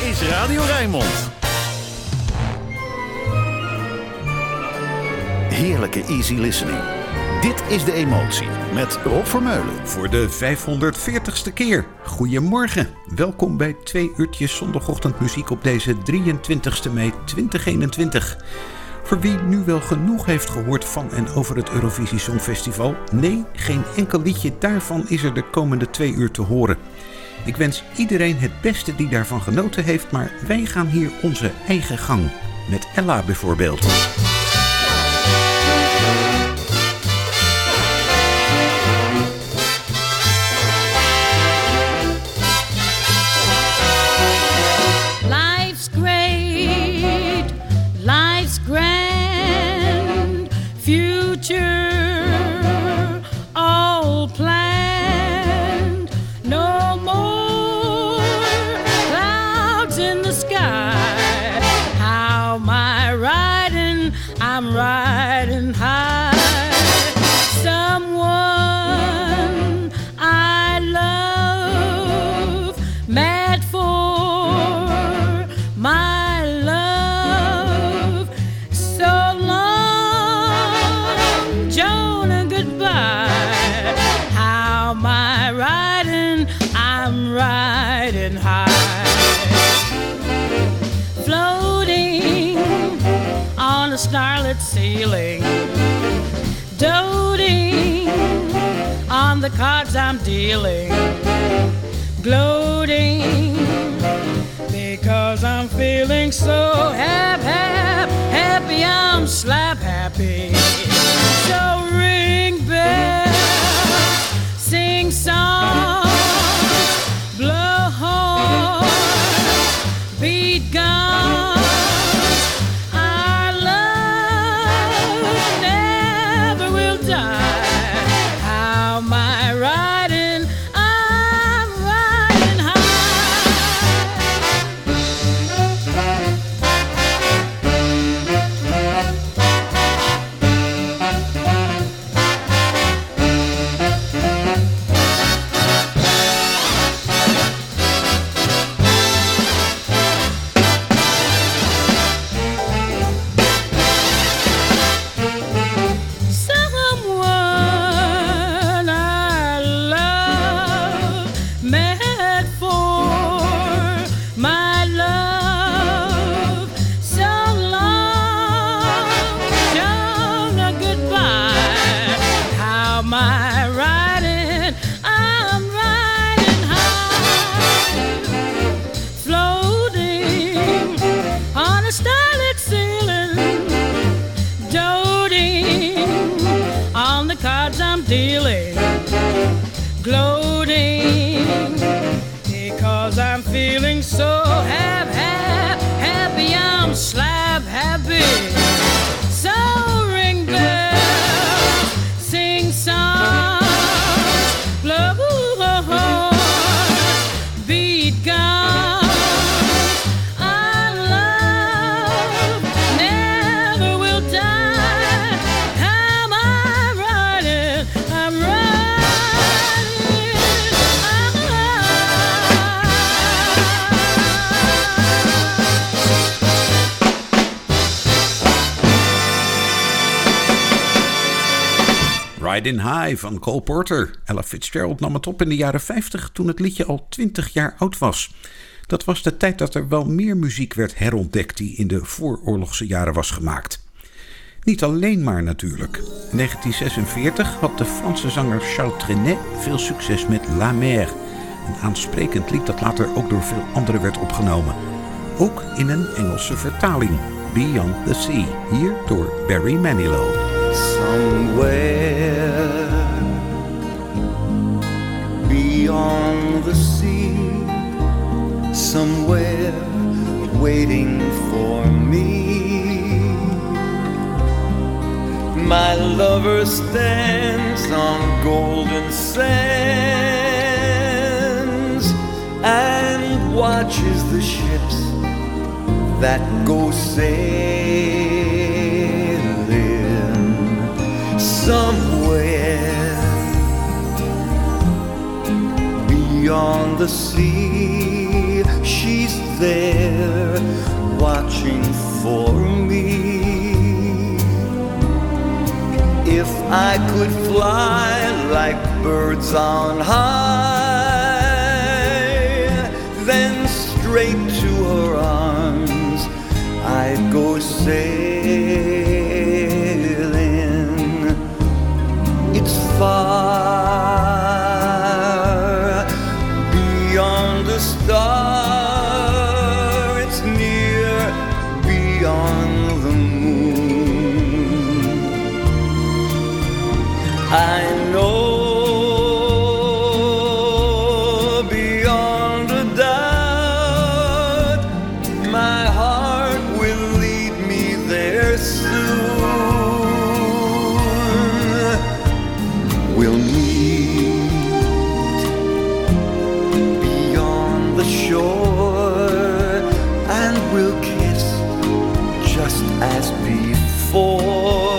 is Radio Rijnmond. Heerlijke easy listening. Dit is De Emotie met Rob Vermeulen. Voor de 540ste keer. Goedemorgen. Welkom bij twee uurtjes zondagochtendmuziek op deze 23 mei 2021. Voor wie nu wel genoeg heeft gehoord van en over het Eurovisie Songfestival, nee, geen enkel liedje daarvan is er de komende twee uur te horen. Ik wens iedereen het beste die daarvan genoten heeft, maar wij gaan hier onze eigen gang. Met Ella bijvoorbeeld. A ceiling. Doting on the cards I'm dealing. Gloating because I'm feeling so happy, happy, happy. I'm slap happy. Starlit ceiling doting on the cards I'm dealing, gloating because I'm feeling so happy, happy, happy. I'm slab happy. Riding High van Cole Porter. Ella Fitzgerald nam het op in de jaren 50 toen het liedje al 20 jaar oud was. Dat was de tijd dat er wel meer muziek werd herontdekt die in de vooroorlogse jaren was gemaakt. Niet alleen maar natuurlijk. In 1946 had de Franse zanger Charles Trenet veel succes met La Mer. Een aansprekend lied dat later ook door veel anderen werd opgenomen. Ook in een Engelse vertaling. Beyond the Sea, hier door Barry Manilow. Somewhere beyond the sea, somewhere waiting for me. My lover stands on golden sands and watches the ships that go sailing somewhere beyond the sea. She's there watching for me. If I could fly like birds on high, then straight to her arms I'd go sailing. Far before.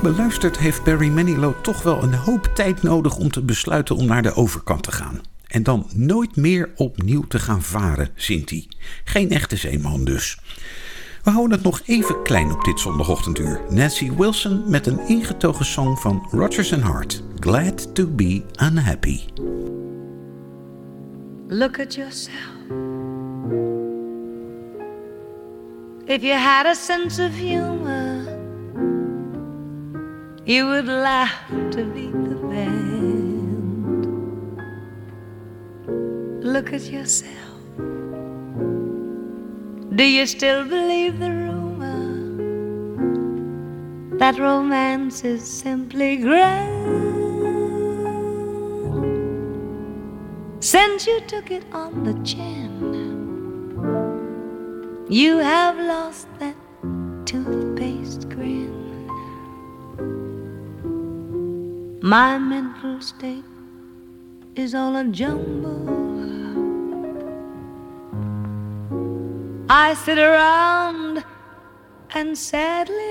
Goed beluistert, heeft Barry Manilow toch wel een hoop tijd nodig om te besluiten om naar de overkant te gaan. En dan nooit meer opnieuw te gaan varen, zingt hij. Geen echte zeeman dus. We houden het nog even klein op dit zondagochtenduur. Nancy Wilson met een ingetogen song van Rodgers and Hart. Glad to be unhappy. Look at yourself. If you had a sense of humor, you would laugh to beat the band. Look at yourself. Do you still believe the rumor that romance is simply grand? Since you took it on the chin, you have lost that My mental state is all a jumble. I sit around and sadly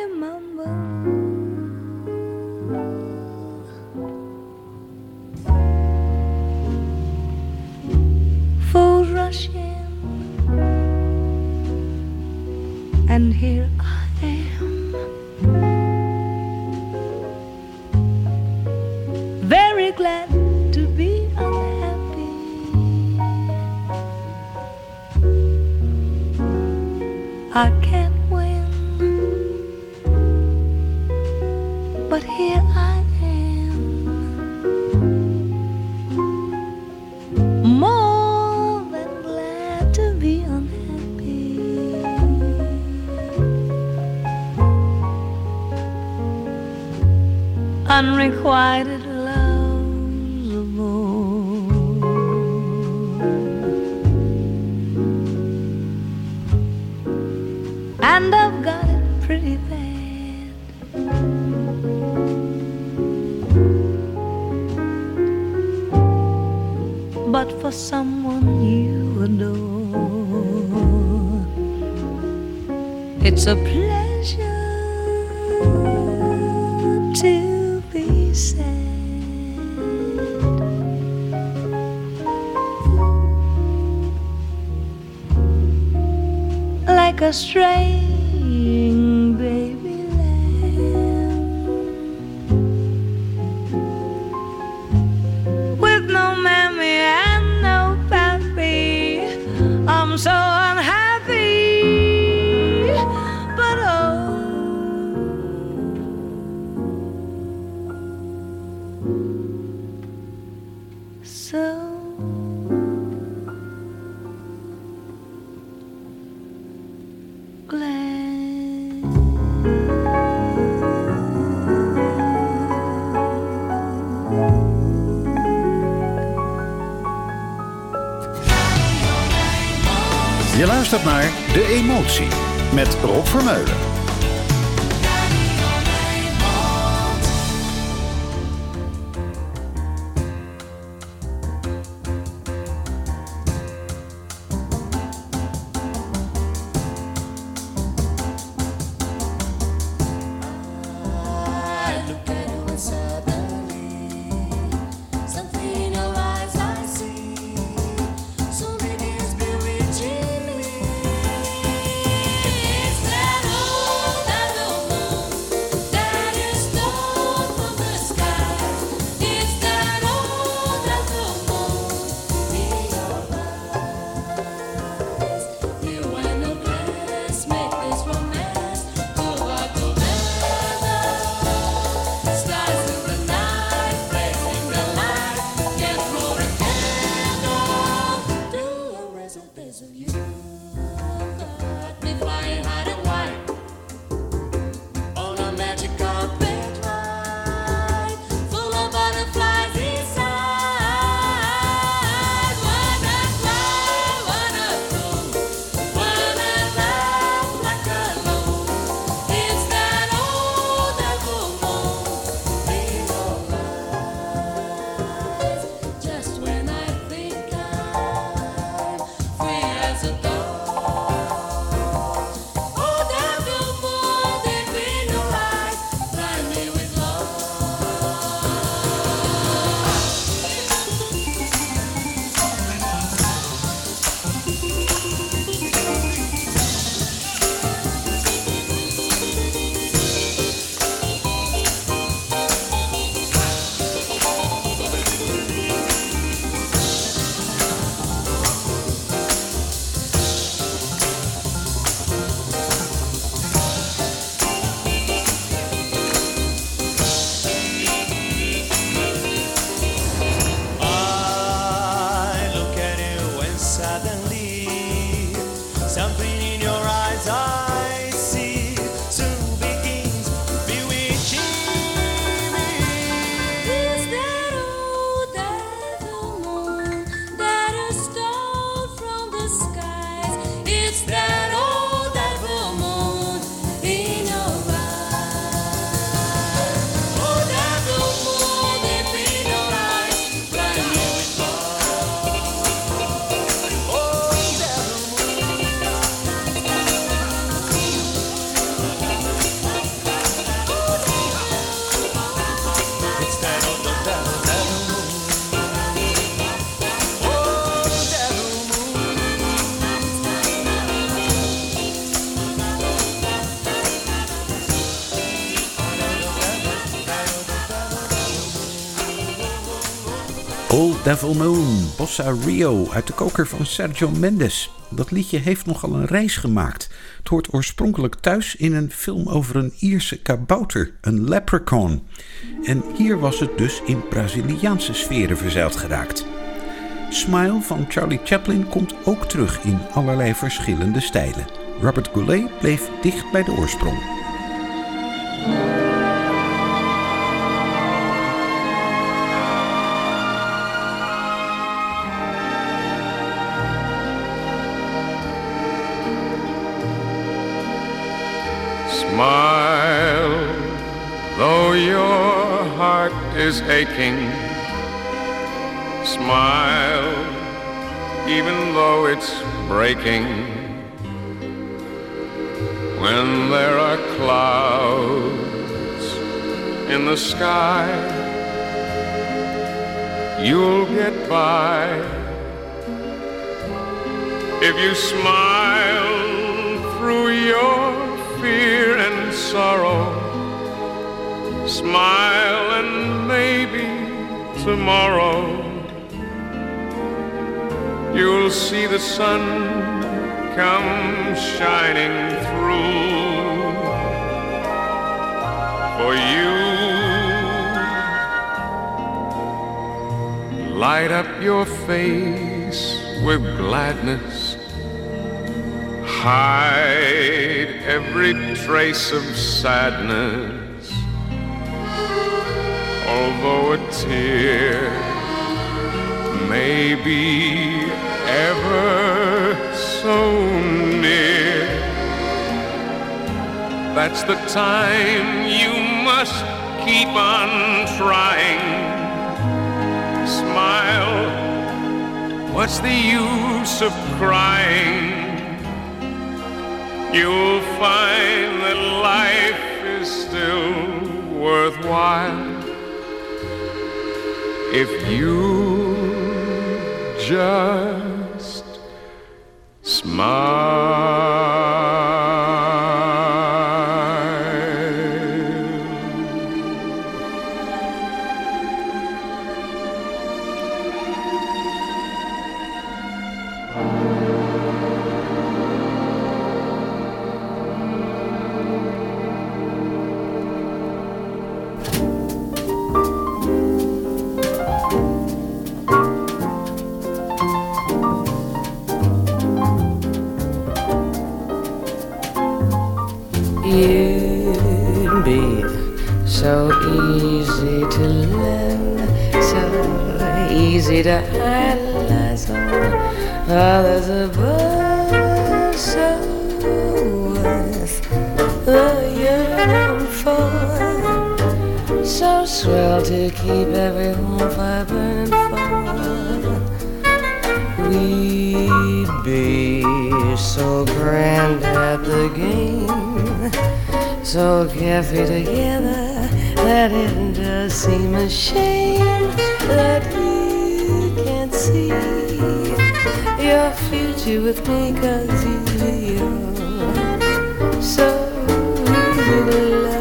quite a said. Like a stray Luister naar De Emotie met Rob Vermeulen. Devil Moon, Bossa Rio uit de koker van Sergio Mendes. Dat liedje heeft nogal een reis gemaakt. Het hoort oorspronkelijk thuis in een film over een Ierse kabouter, een leprechaun. En hier was het dus in Braziliaanse sferen verzeild geraakt. Smile van Charlie Chaplin komt ook terug in allerlei verschillende stijlen. Robert Goulet bleef dicht bij de oorsprong. Smile, though your heart is aching. Smile, even though it's breaking. When there are clouds in the sky, you'll get by. If you smile through your fear sorrow, smile and maybe tomorrow you'll see the sun come shining through for you. Light up your face with gladness. Hide every trace of sadness. Although a tear may be ever so near, that's the time you must keep on trying. Smile, what's the use of crying? You'll find that life is still worthwhile if you just smile. To idolize on others above, so worth the yearn for, so swell to keep everyone fire burning for. We'd be so grand at the game, so carefree together that it does seem a shame that see your future with me, cause you're so to love.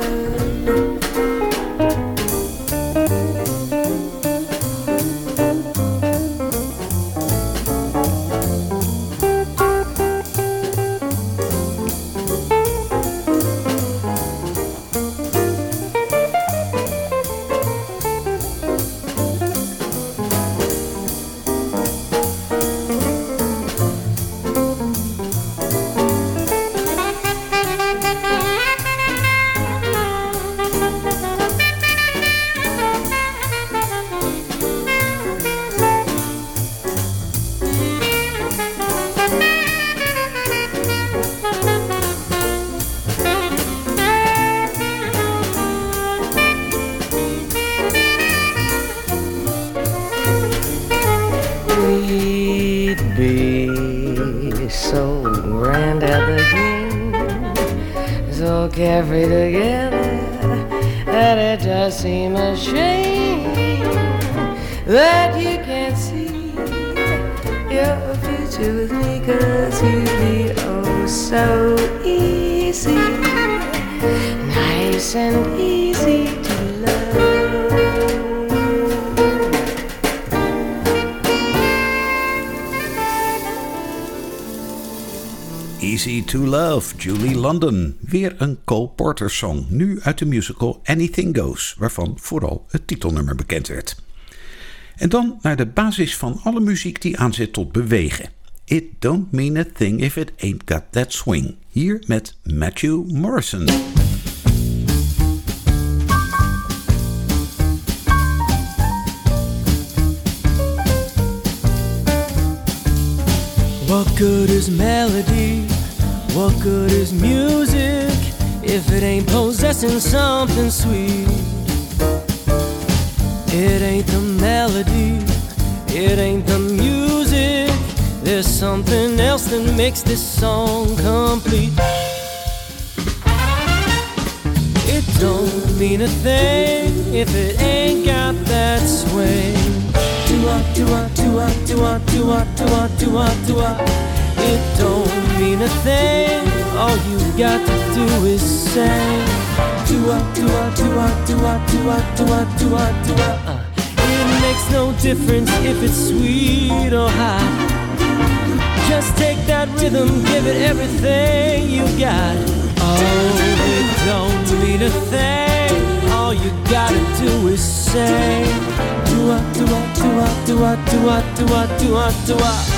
Easy to Love, Julie London. Weer een Cole Porter song, nu uit de musical Anything Goes, waarvan vooral het titelnummer bekend werd. En dan naar de basis van alle muziek die aanzet tot bewegen. It don't mean a thing if it ain't got that swing. Hier met Matthew Morrison. What good is melody? What good is music if it ain't possessing something sweet. It ain't the melody, it ain't the music. There's something else that makes this song complete. It don't mean a thing if it ain't got that swing. Do-ah, do-ah, do-ah, do-ah, do-ah, do-ah, do-ah. It don't mean a thing. All you got to do is say. Do-ah, do-ah, do-ah, do-ah, do-ah, do-ah, do-ah. Uh, It makes no difference if it's sweet or hot. Just take that rhythm, give it everything you got. Oh, it don't mean a thing. All you gotta do is say, do ah, do ah, do ah, do ah, do ah, do ah, do ah, do ah.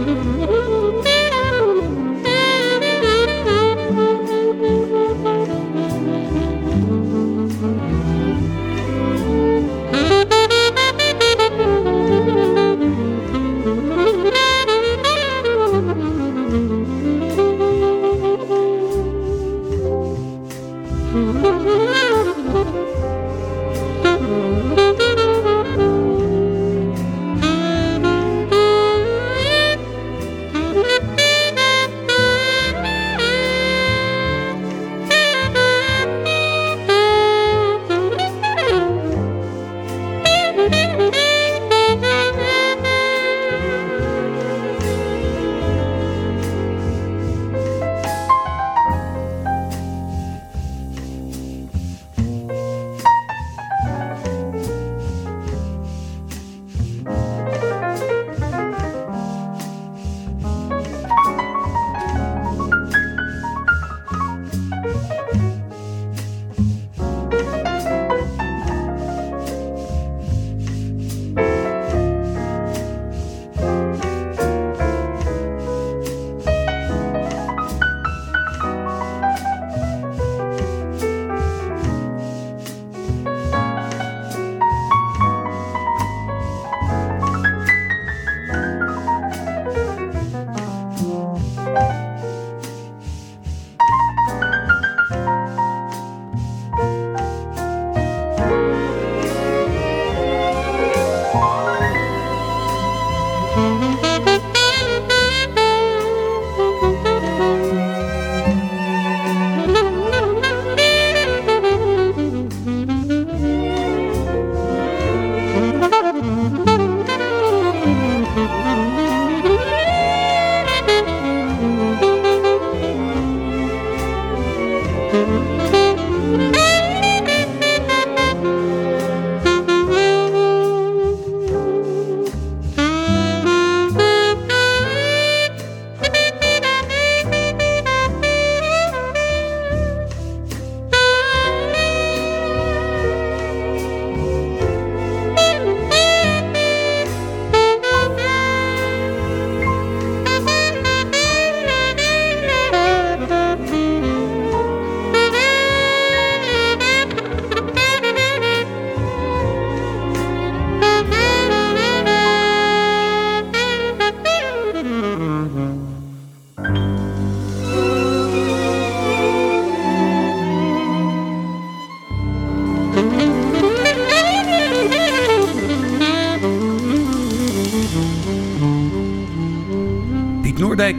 Mm-hmm.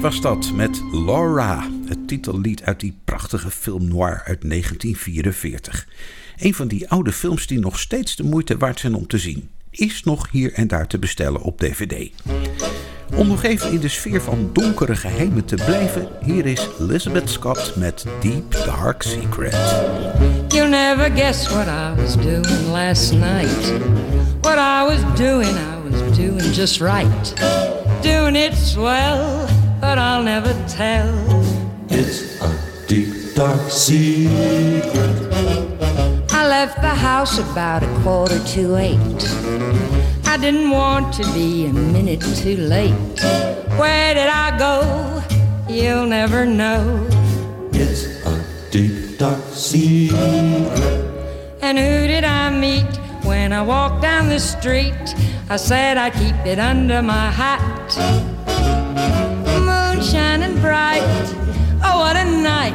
Was dat met Laura, het titellied uit die prachtige film noir uit 1944. Een van die oude films die nog steeds de moeite waard zijn om te zien. Is nog hier en daar te bestellen op DVD. Om nog even in de sfeer van donkere geheimen te blijven, hier is Elizabeth Scott met Deep Dark Secret. You'll never guess what I was doing last night. What I was doing, I was doing just right. Doing it swell, but I'll never tell. It's a deep, dark secret. I left the house about a quarter to eight. I didn't want to be a minute too late. Where did I go? You'll never know. It's a deep, dark secret. And who did I meet when I walked down the street? I said I'd keep it under my hat. Moon shining bright, oh what a night!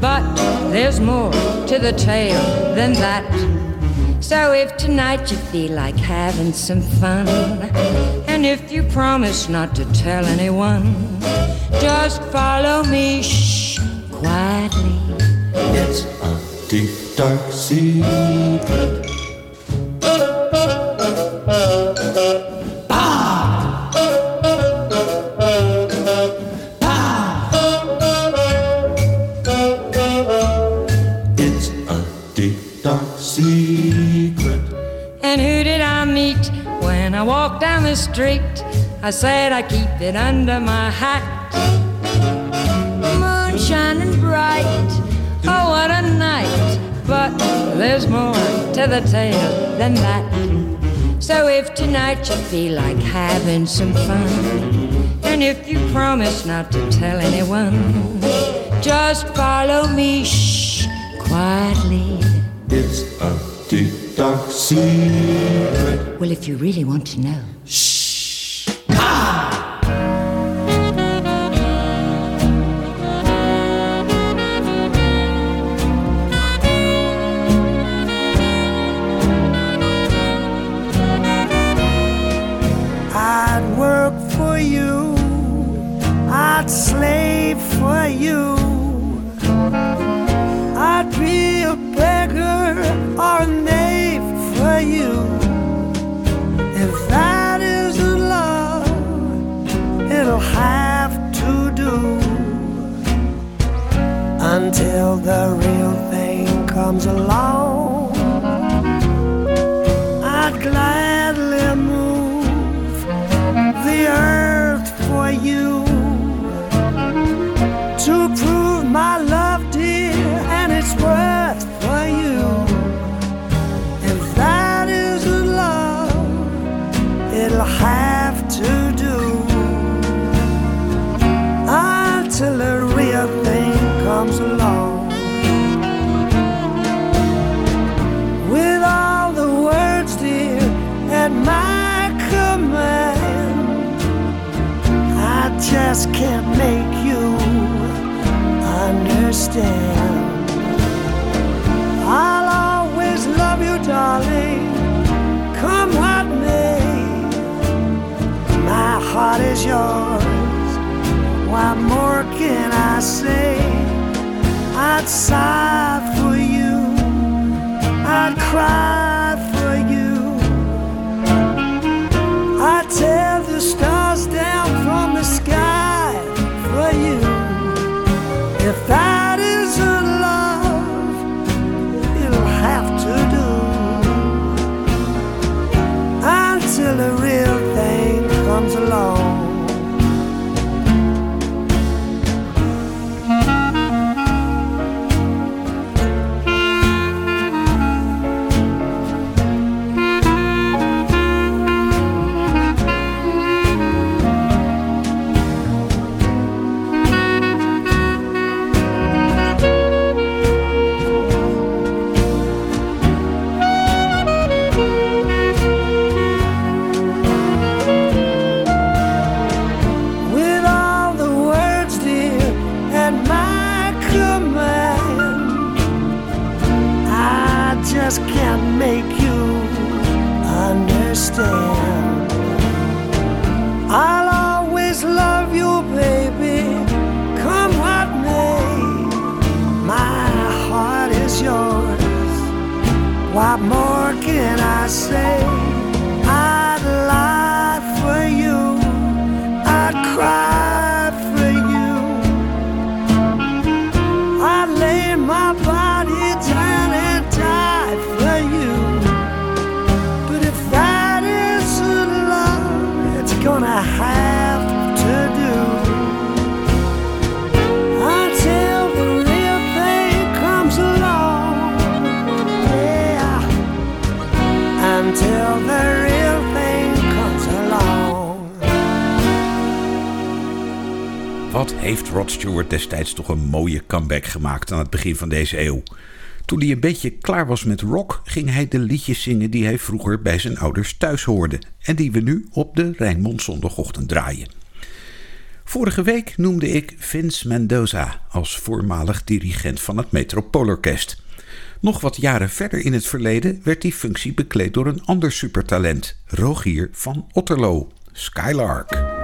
But there's more to the tale than that. So if tonight you feel like having some fun, and if you promise not to tell anyone, just follow me, shh, quietly. It's a deep, dark secret. Walked down the street? I said I keep it under my hat. Moon shining bright, oh what a night! But there's more to the tale than that. So if tonight you feel like having some fun, and if you promise not to tell anyone, just follow me, shh, quietly. It's a deep, dark secret. Well, if you really want to know. I'd until the real thing comes along. I say? I'd sigh for you, I'd cry destijds toch een mooie comeback gemaakt aan het begin van deze eeuw. Toen hij een beetje klaar was met rock, ging hij de liedjes zingen die hij vroeger bij zijn ouders thuis hoorde en die we nu op de Rijnmond zondagochtend draaien. Vorige week noemde ik Vince Mendoza als voormalig dirigent van het Metropoolorkest. Nog wat jaren verder in het verleden werd die functie bekleed door een ander supertalent, Rogier van Otterlo, Skylark.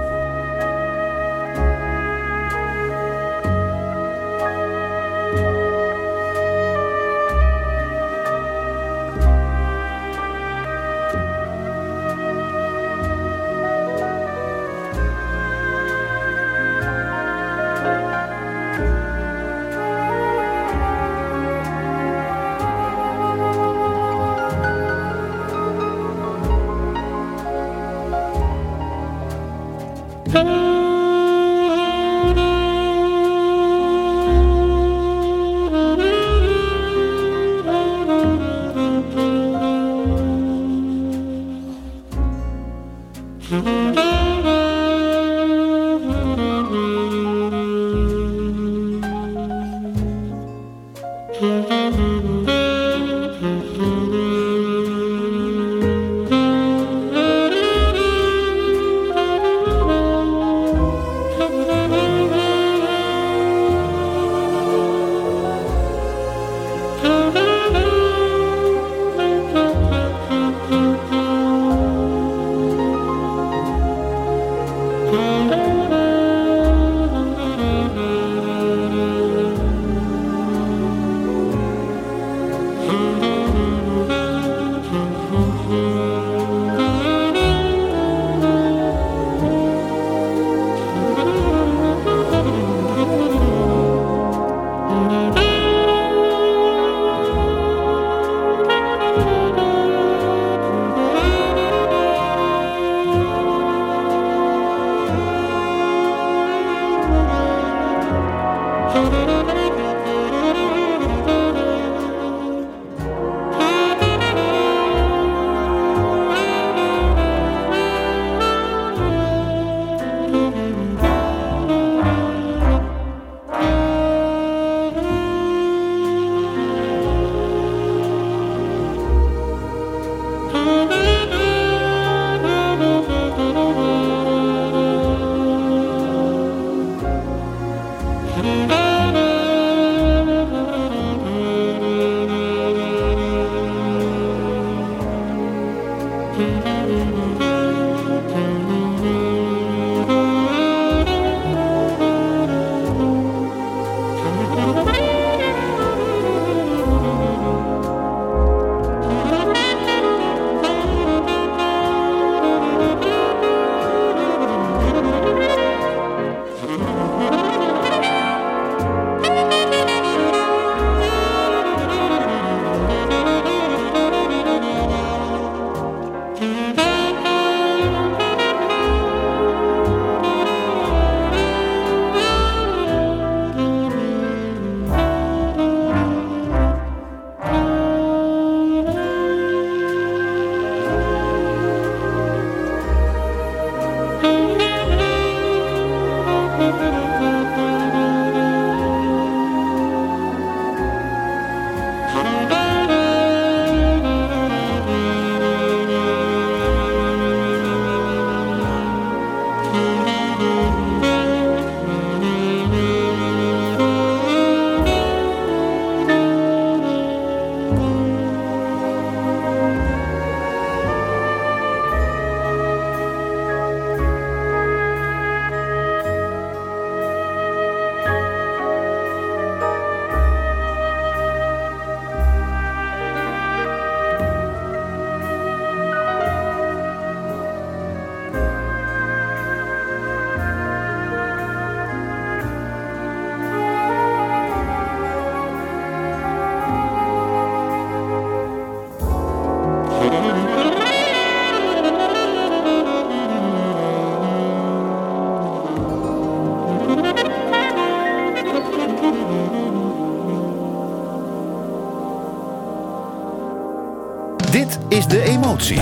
De Emotie.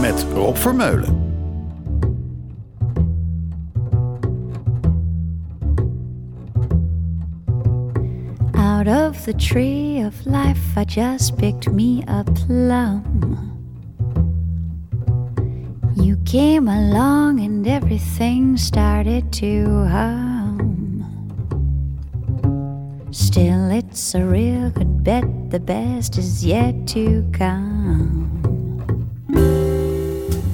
Met Rob Vermeulen. Out of the tree of life, I just picked me a plum. You came along and everything started to hum. Still, it's a real good bet, the best is yet to come.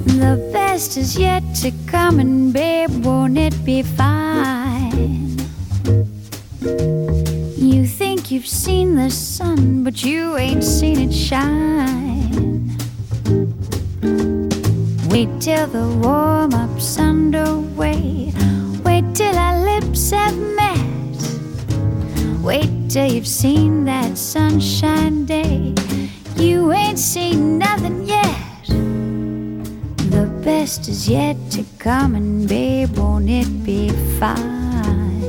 The best is yet to come, and babe, won't it be fine? You think you've seen the sun, but you ain't seen it shine. Wait till the warm up's underway. Wait till our lips have met. Wait till you've seen that sunshine day. You ain't seen nothing yet. The best is yet to come, and babe, won't it be fine?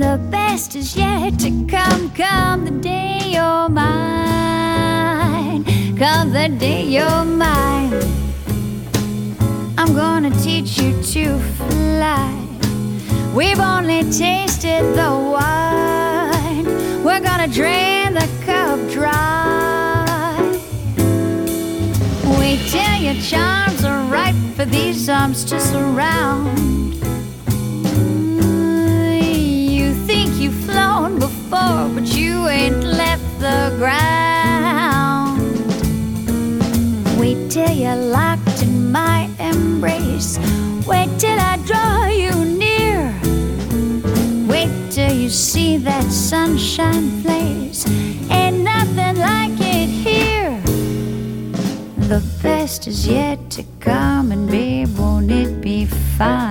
The best is yet to come, come the day you're mine. Come the day you're mine. I'm gonna teach you to fly. We've only tasted the wine. We're gonna drain the cup dry. Wait till your charms are ripe for these arms to surround. You think you've flown before, but you ain't left the ground. Wait you're locked in my embrace. Wait till I draw see that sunshine place. Ain't nothing like it here. The best is yet to come, and babe, won't it be fine?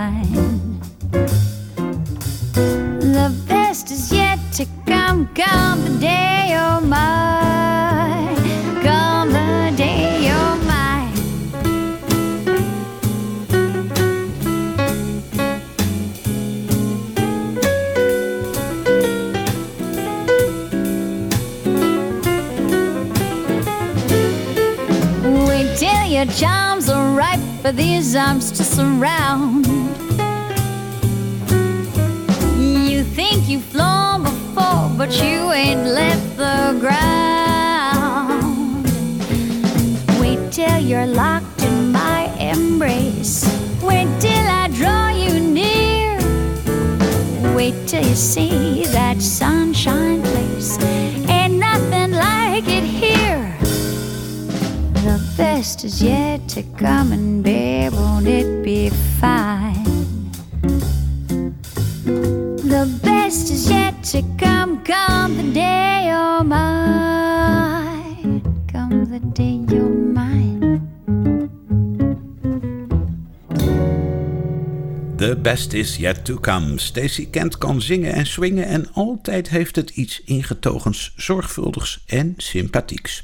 For these arms to surround. You think you've flown before, but you ain't left the ground. Wait till you're locked in my embrace. Wait till I draw you near. Wait till you see that sunshine place. Ain't nothing like it here. The best is yet to come, and babe, won't it be fine? The best is yet to come, come the day you're mine. Come the day you're mine. The best is yet to come. Stacey Kent kan zingen en swingen en altijd heeft het iets ingetogens, zorgvuldigs en sympathieks.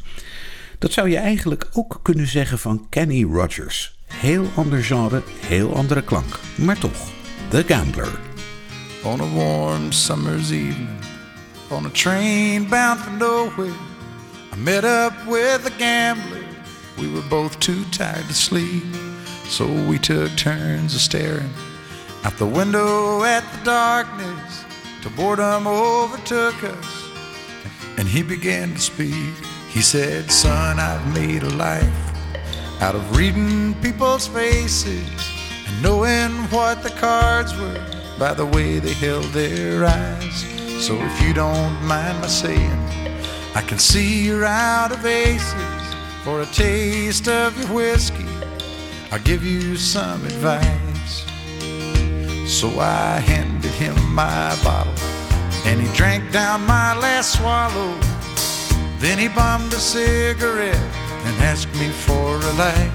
Dat zou je eigenlijk ook kunnen zeggen van Kenny Rogers. Heel ander genre, heel andere klank, maar toch. The Gambler. On a warm summer's evening, on a train bound for nowhere, I met up with a gambler. We were both too tired to sleep, so we took turns of staring out the window at the darkness till boredom overtook us. And he began to speak. He said, Son, I've made a life out of reading people's faces and knowing what the cards were by the way they held their eyes. So if you don't mind my saying, I can see you're out of aces. For a taste of your whiskey, I'll give you some advice. So I handed him my bottle, and he drank down my last swallow. Then he bummed a cigarette and asked me for a light.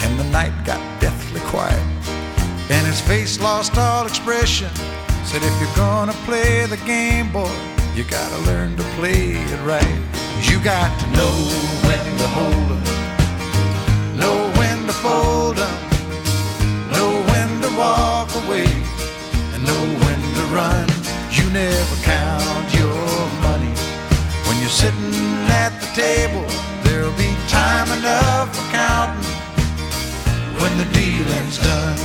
And the night got deathly quiet, and his face lost all expression. Said, if you're gonna play the game, boy, you gotta learn to play it right. You got to know when to hold know when to fold 'em, know when to walk away, and know when to run. You never count you're sitting at the table, there'll be time enough for counting when the dealing's done.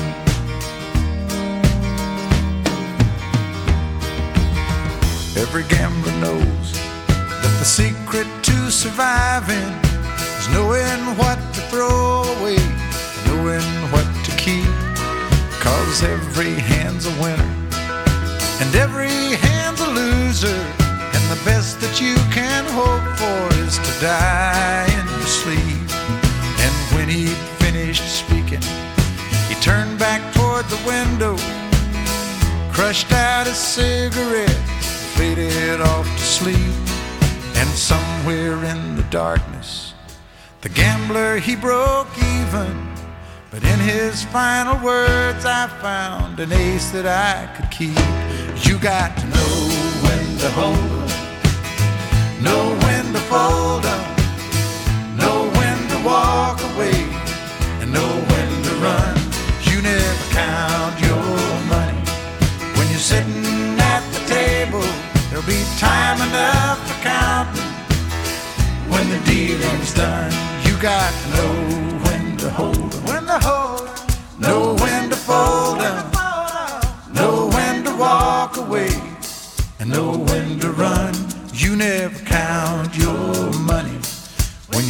Every gambler knows that the secret to surviving is knowing what to throw away, knowing what to keep. Cause every hand's a winner and every hand's a loser. The best that you can hope for is to die in your sleep. And when he finished speaking, he turned back toward the window, crushed out a cigarette, faded off to sleep. And somewhere in the darkness, the gambler he broke even. But in his final words, I found an ace that I could keep. You got to know when to hold know when to fold up, know when to walk away,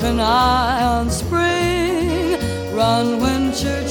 Keep an eye on spring. Run when church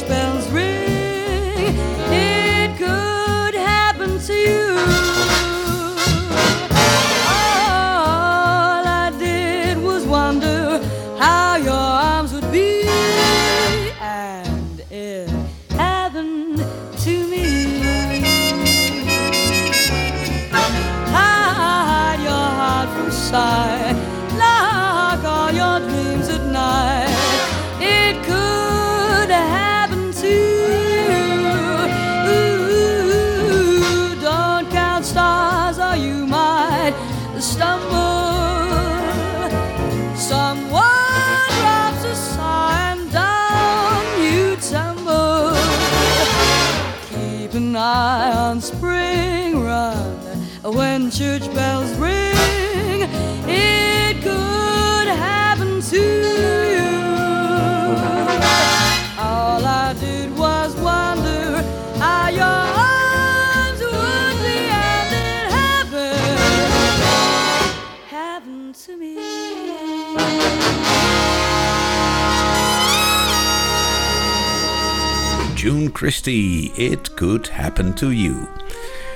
Christie, It Could Happen to You.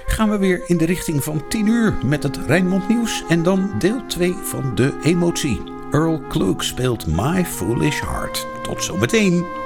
Gaan we weer in de richting van 10 uur met het Rijnmond Nieuws en dan deel 2 van de emotie. Earl Klug speelt My Foolish Heart. Tot zometeen.